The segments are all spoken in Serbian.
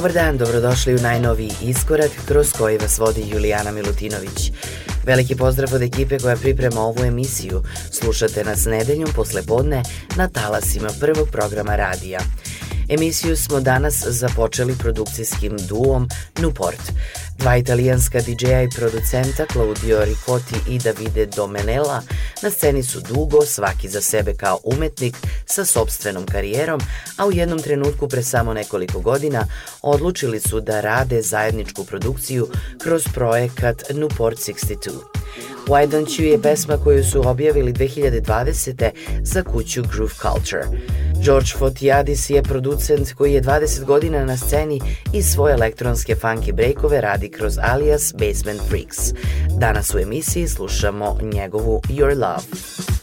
Dobar dan, dobrodošli u najnoviji iskorak kroz koji vas vodi Julijana Milutinović. Veliki pozdrav od ekipe koja priprema ovu emisiju. Slušate nas nedeljom posle podne na talasima prvog programa radija. Emisiju smo danas započeli produkcijskim duom Newport. Dva italijanska DJ-a i producenta Claudio Ricotti i Davide Domenella na sceni su dugo, svaki za sebe kao umetnik sa sobstvenom karijerom, a u jednom trenutku pre samo nekoliko godina odlučili su da rade zajedničku produkciju kroz projekat Newport 62. Why Don't You je pesma koju su objavili 2020. za kuću Groove Culture. George Fotiadis je producent koji je 20 godina na sceni i svoje elektronske funky breakove radi kroz alias Basement Freaks. Danas u emisiji slušamo njegovu Your Love.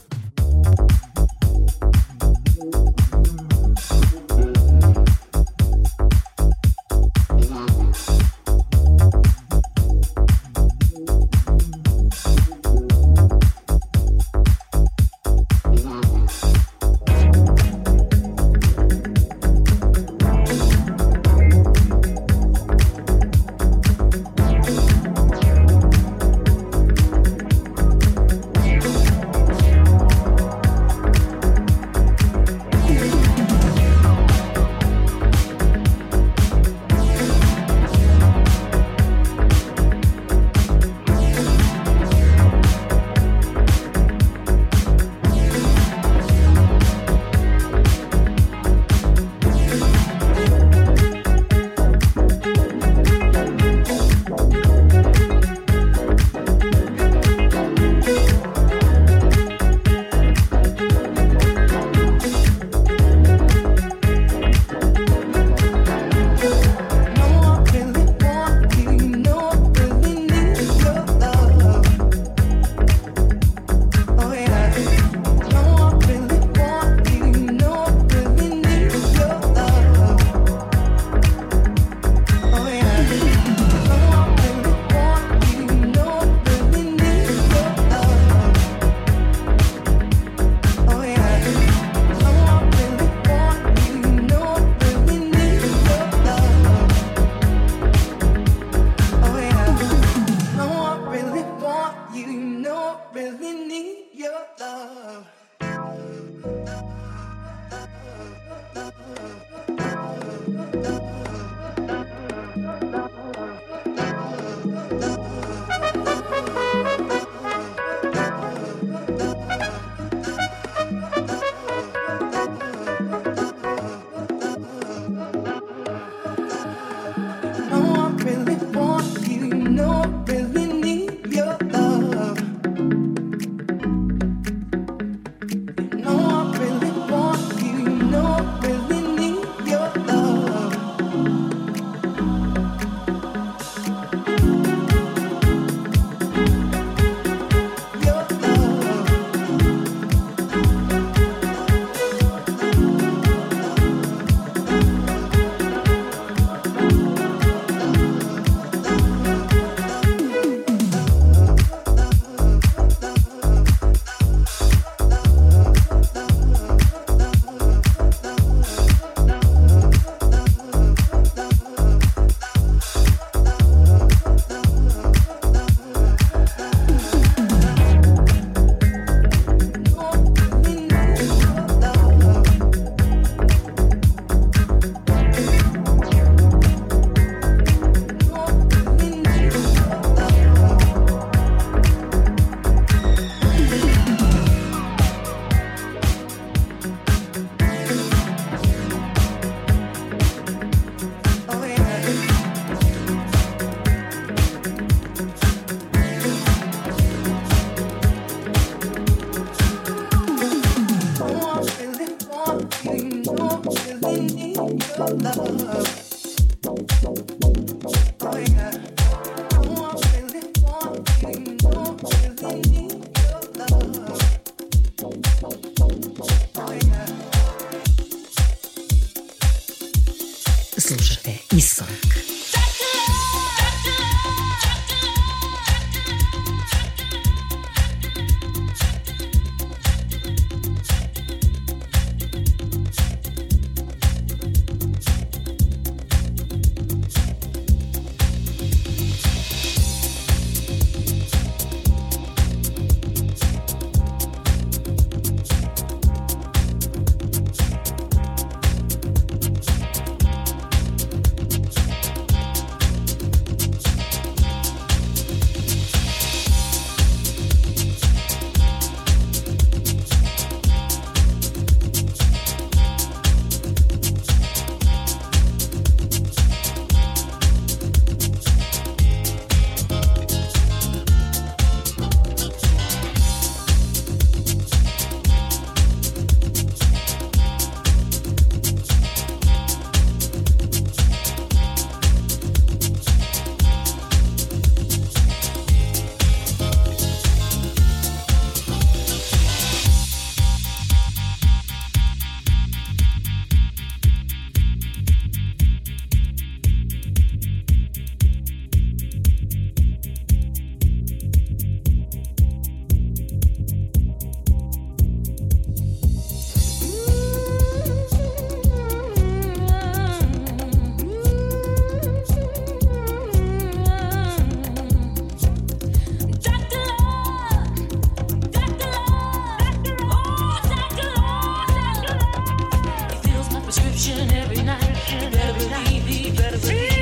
prescription every night. You better believe, you better believe.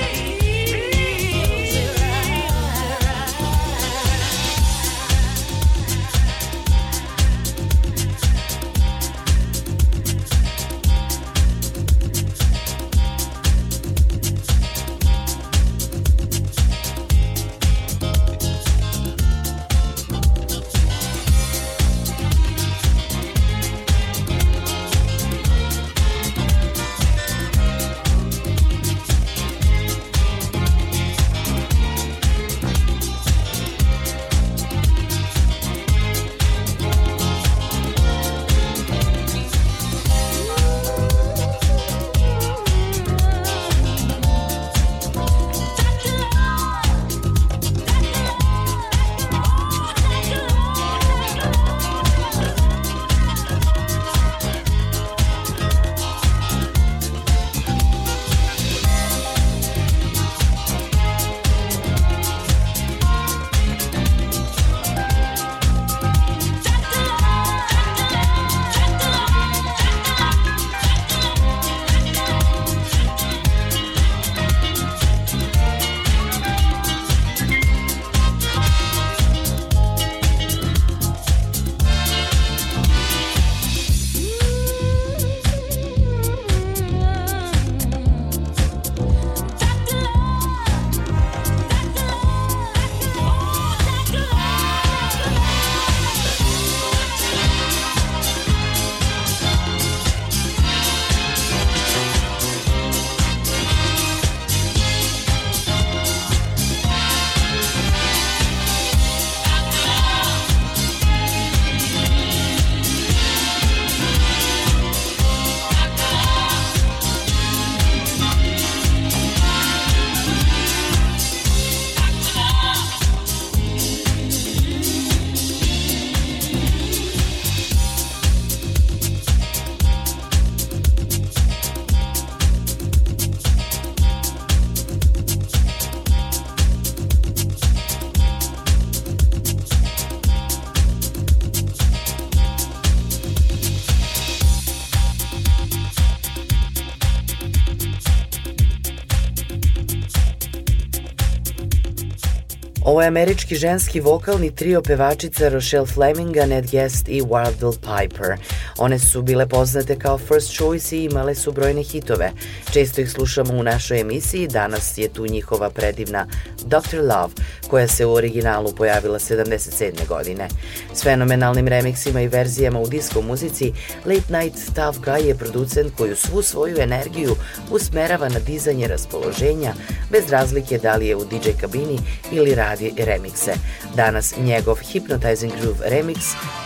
Ovo je američki ženski vokalni trio pevačica Rochelle Fleminga, Ned Guest i Wild Bill Piper. One su bile poznate kao First Choice i imale su brojne hitove. Često ih slušamo u našoj emisiji, danas je tu njihova predivna Dr. Love, koja se u originalu pojavila 77. godine. S fenomenalnim remiksima i verzijama u disko muzici, Late Night Tough Guy je producent koju svu svoju energiju usmerava na dizanje raspoloženja, bez razlike da li je u DJ kabini ili radi remikse. Danas njegov Hypnotizing Groove remix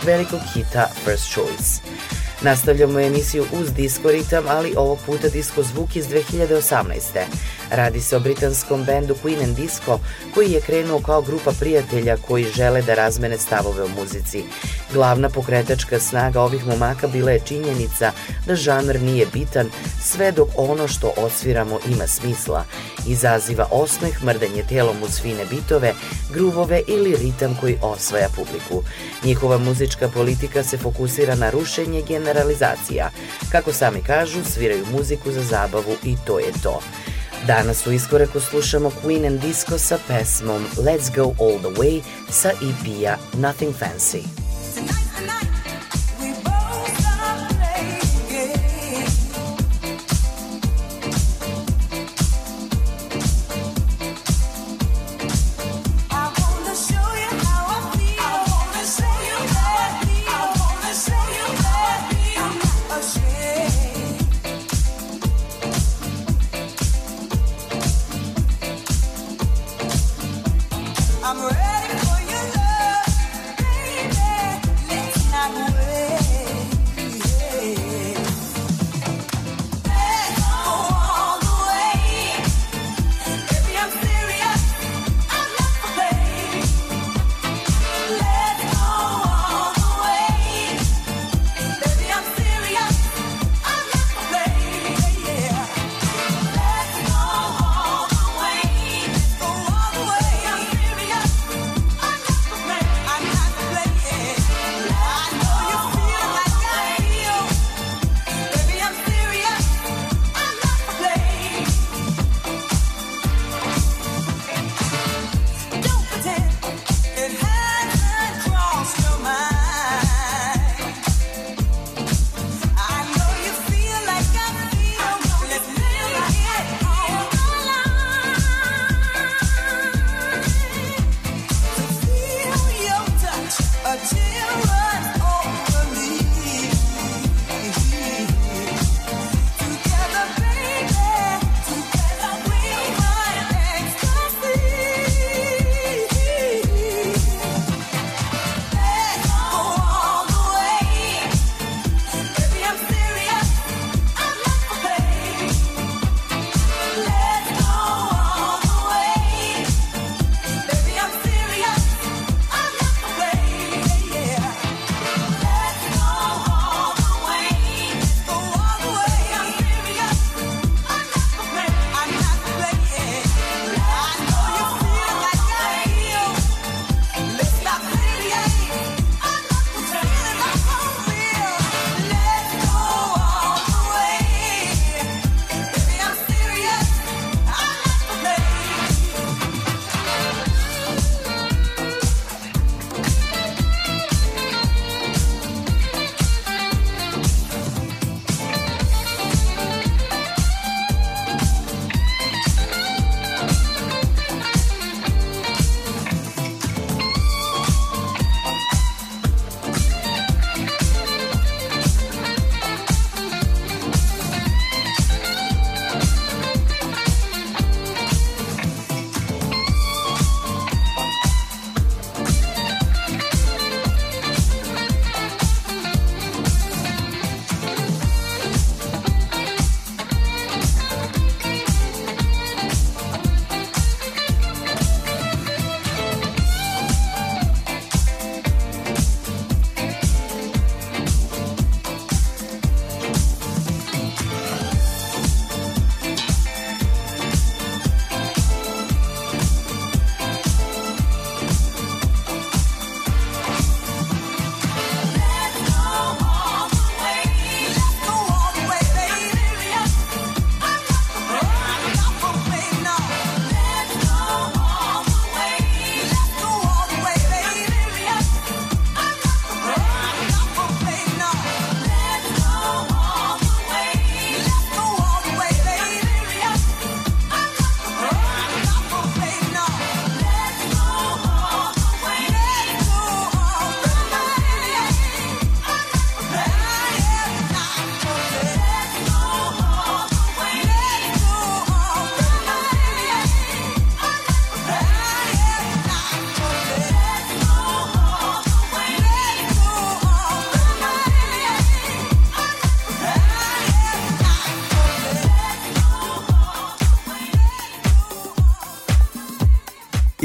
velikog hita First Choice. Nastavljamo emisiju uz disco ritam, ali ovog puta disco zvuk iz 2018. Radi se o britanskom bendu Queen and Disco koji je krenuo kao grupa prijatelja koji žele da razmene stavove u muzici. Glavna pokretačka snaga ovih momaka bila je činjenica da žanr nije bitan sve dok ono što osviramo ima smisla. Izaziva osmeh, mrdanje telom uz fine bitove, gruvove ili ritam koji osvaja publiku. Njihova muzička politika se fokusira na rušenje generalizacija. Kako sami kažu, sviraju muziku za zabavu i to je to. Danas u iskoraku slušamo Queen and Disco sa pesmom Let's Go All The Way sa EP-a Nothing Fancy. I'm ready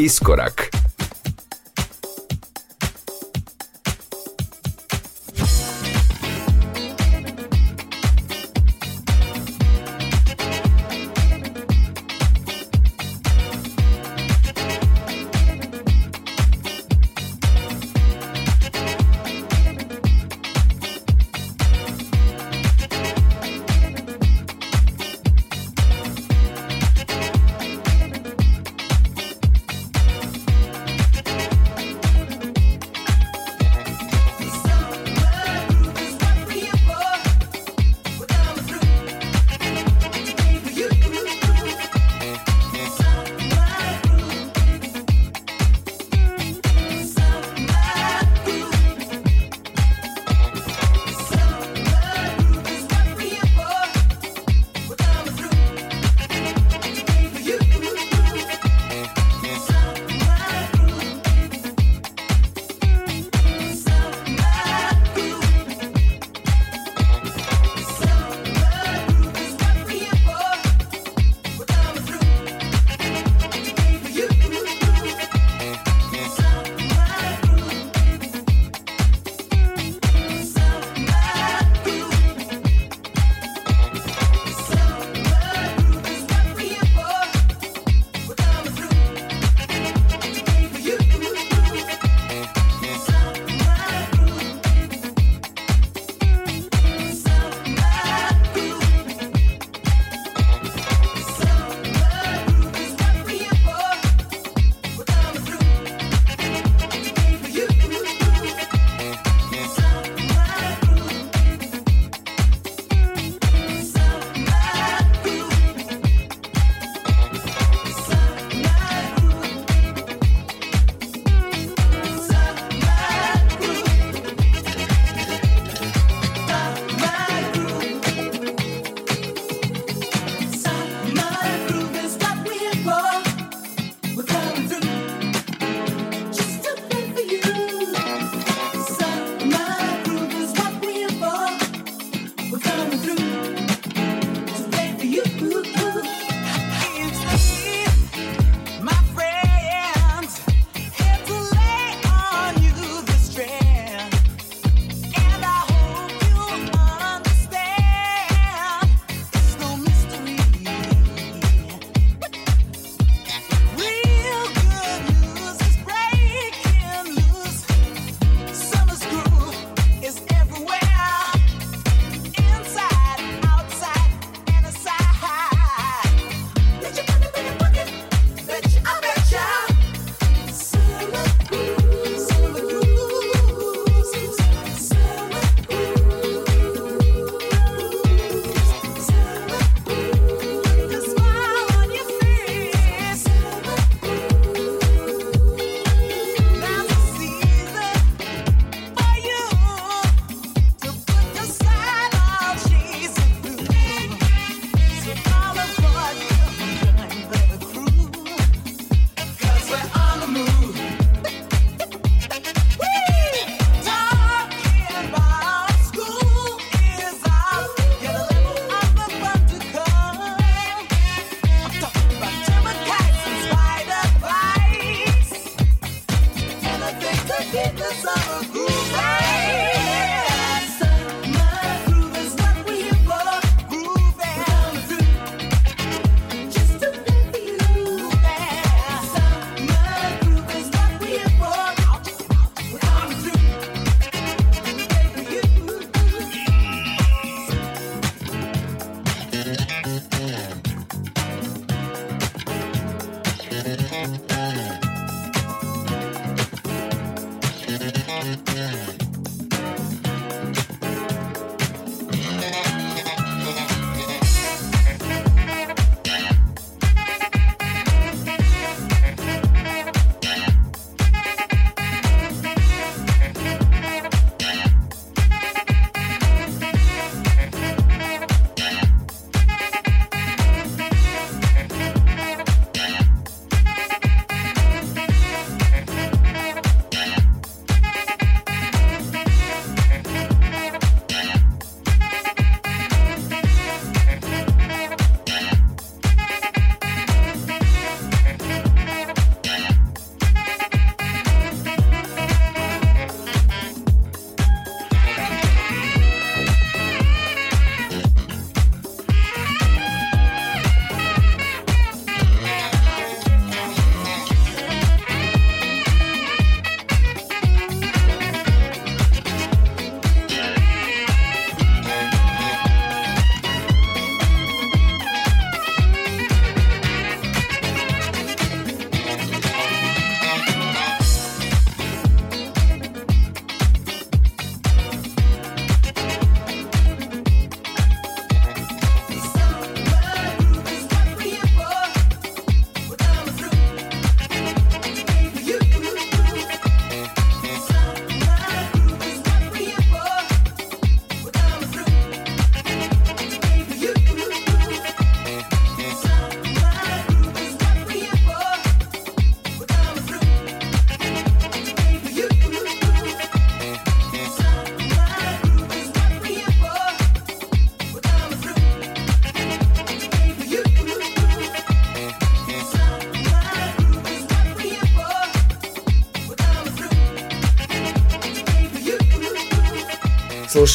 Iskorak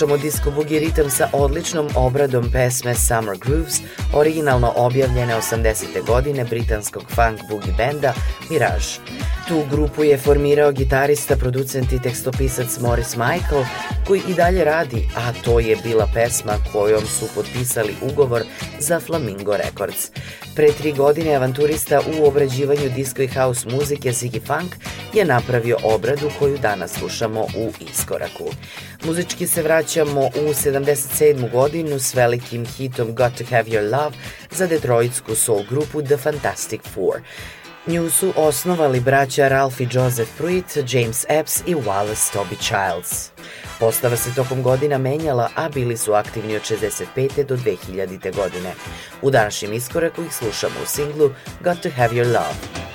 Slušamo disco boogie ritam sa odličnom obradom pesme Summer Grooves, originalno objavljene 80. godine britanskog funk boogie benda Mirage. Tu grupu je formirao gitarista, producent i tekstopisac Morris Michael, koji i dalje radi, a to je bila pesma kojom su potpisali ugovor za Flamingo Records. Pre tri godine avanturista u obrađivanju disco i house muzike Ziggy Funk je napravio obradu koju danas slušamo u iskoraku. Muzički se vraćamo u 77. godinu s velikim hitom Got to Have Your Love za detroitsku soul grupu The Fantastic Four. Nju su osnovali braća Ralph i Joseph Pruitt, James Epps i Wallace Toby Childs. Postava se tokom godina menjala, a bili su aktivni od 65. do 2000. godine. U današnjem iskoraku ih slušamo u singlu Got to Have Your Love.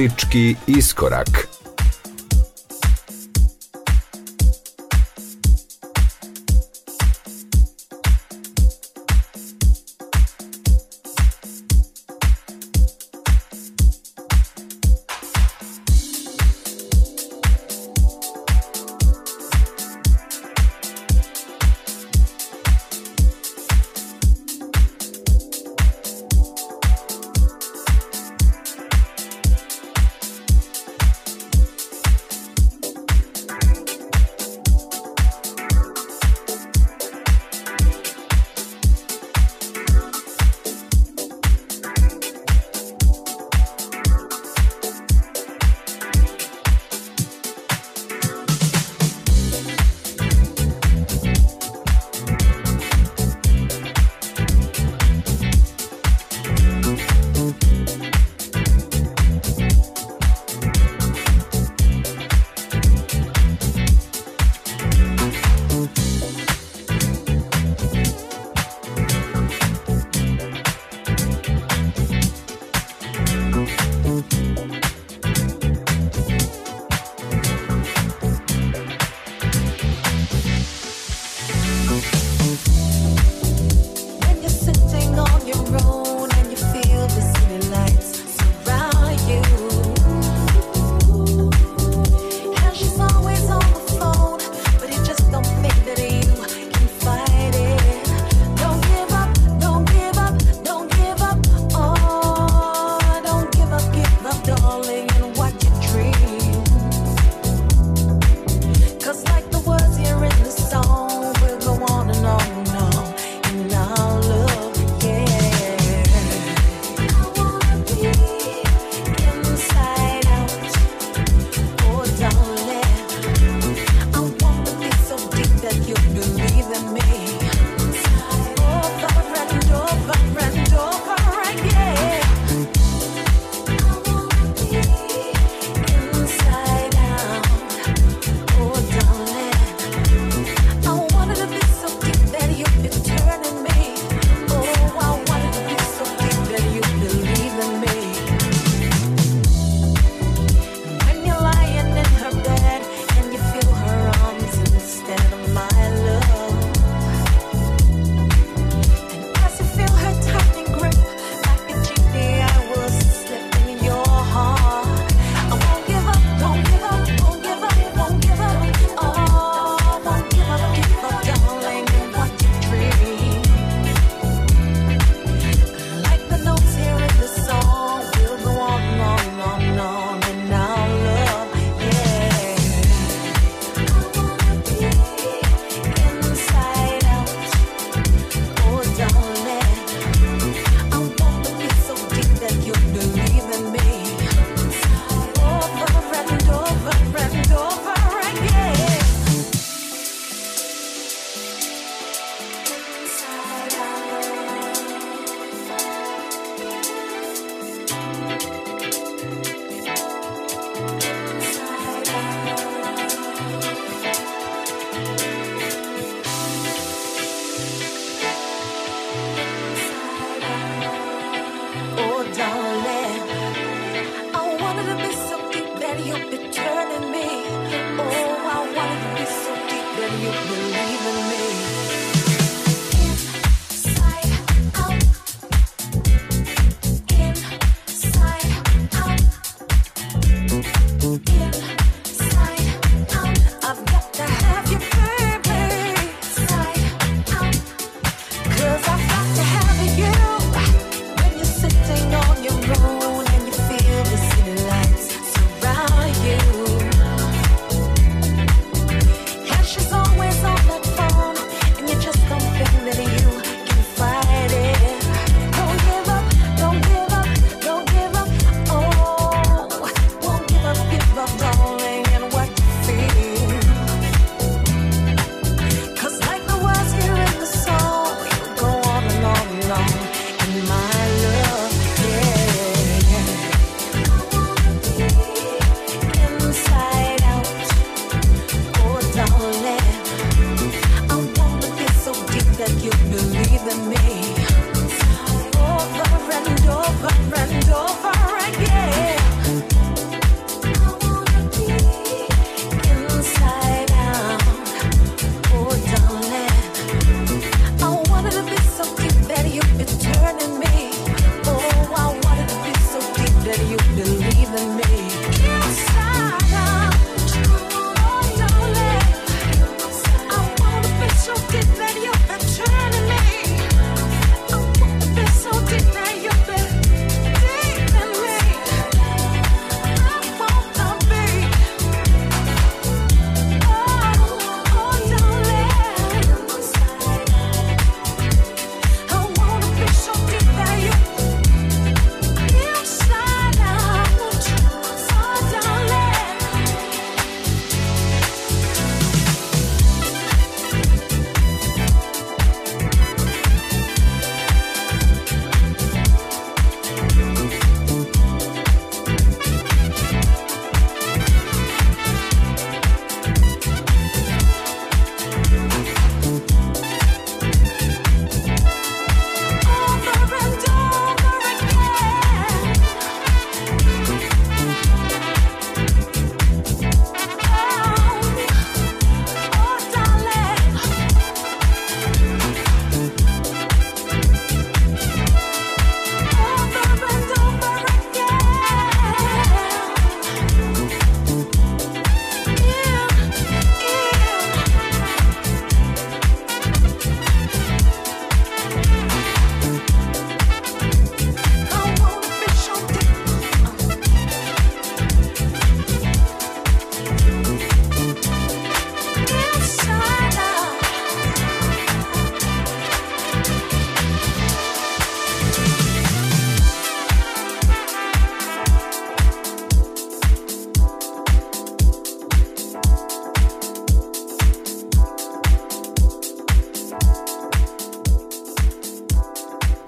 Muzički iskorak.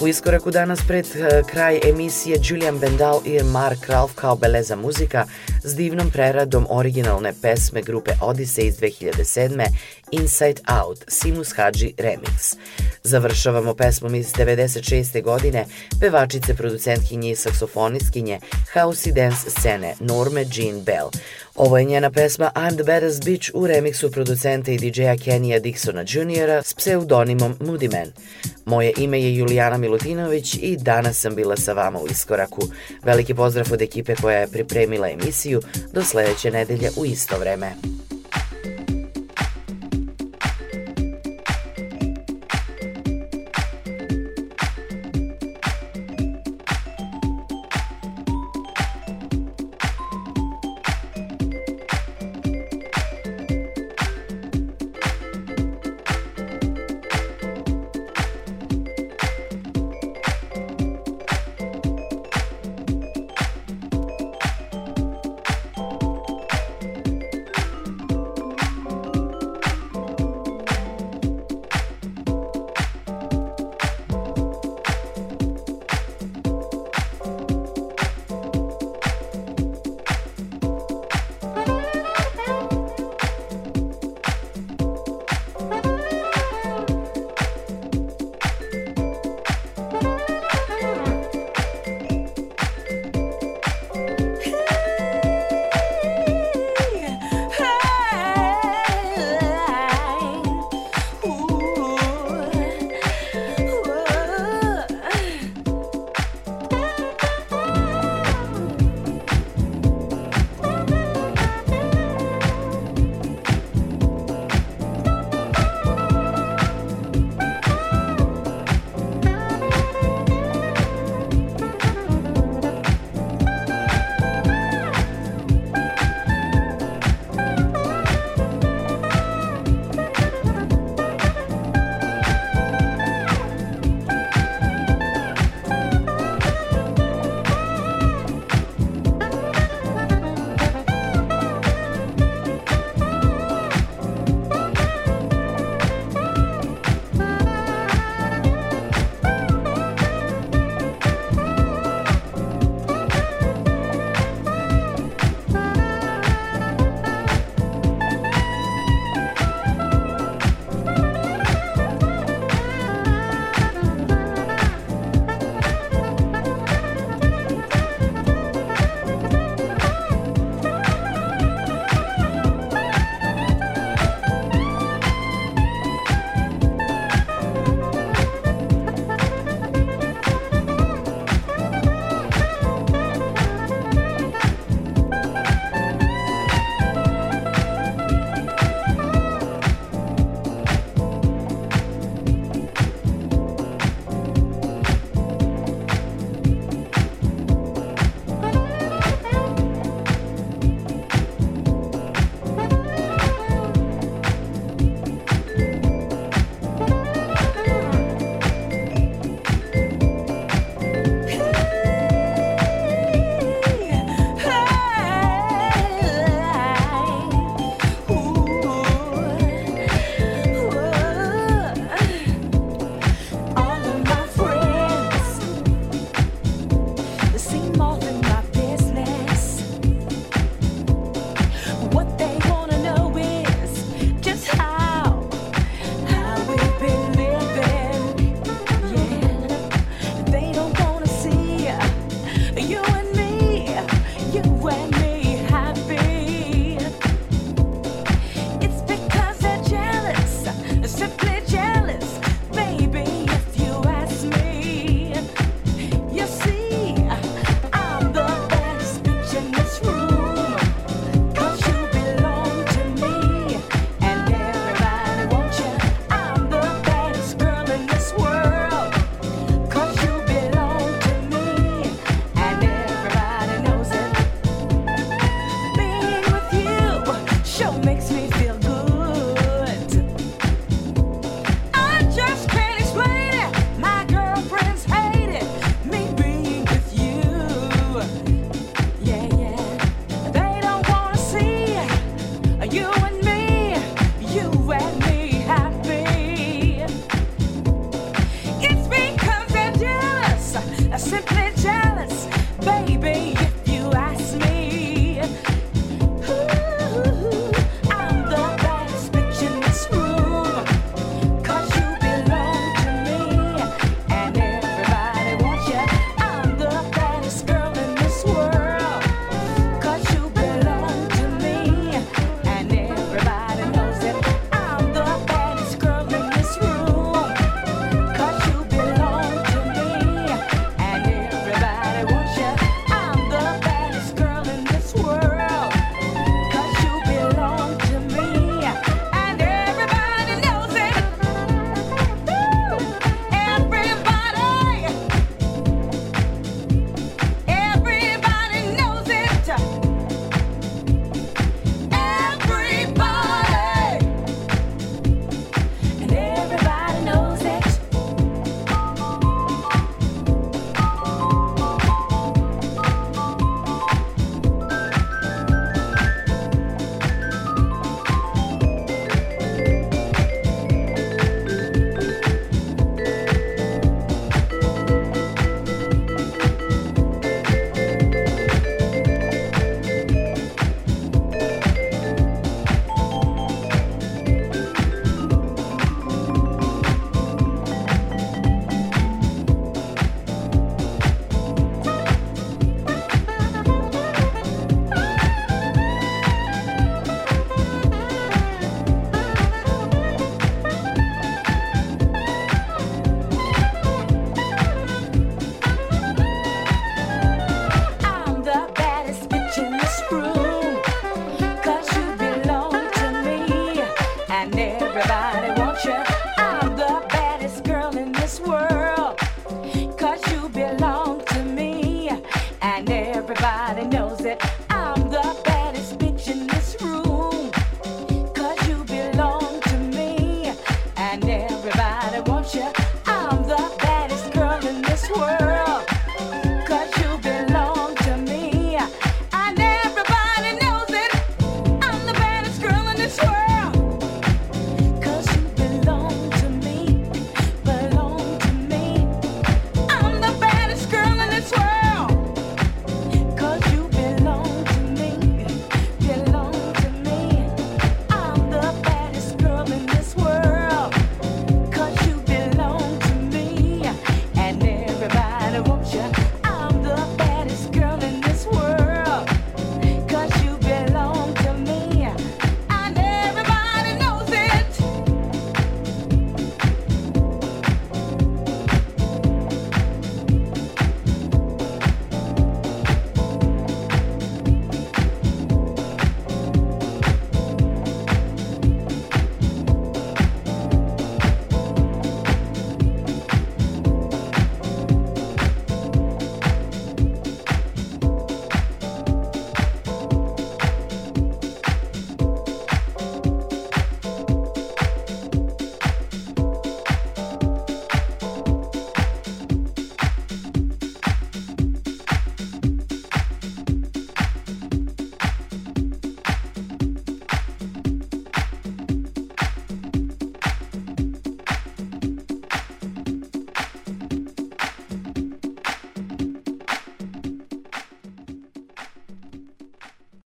U iskoraku danas pred eh, kraj emisije Julian Bendal i Mark Ralph kao beleza muzika s divnom preradom originalne pesme grupe Odyssey iz 2007. Inside Out, Simus Hadži Remix. Završavamo pesmom iz 96. godine pevačice, producentkinje i saksofonistkinje house i dance scene Norme Jean Bell. Ovo je njena pesma I'm the Baddest Bitch u remiksu producenta i DJ-a Kenija Dixona Jr. s pseudonimom Moody Man. Moje ime je Julijana Milutinović i danas sam bila sa vama u Iskoraku. Veliki pozdrav od ekipe koja je pripremila emisiju do sledeće nedelje u isto vreme.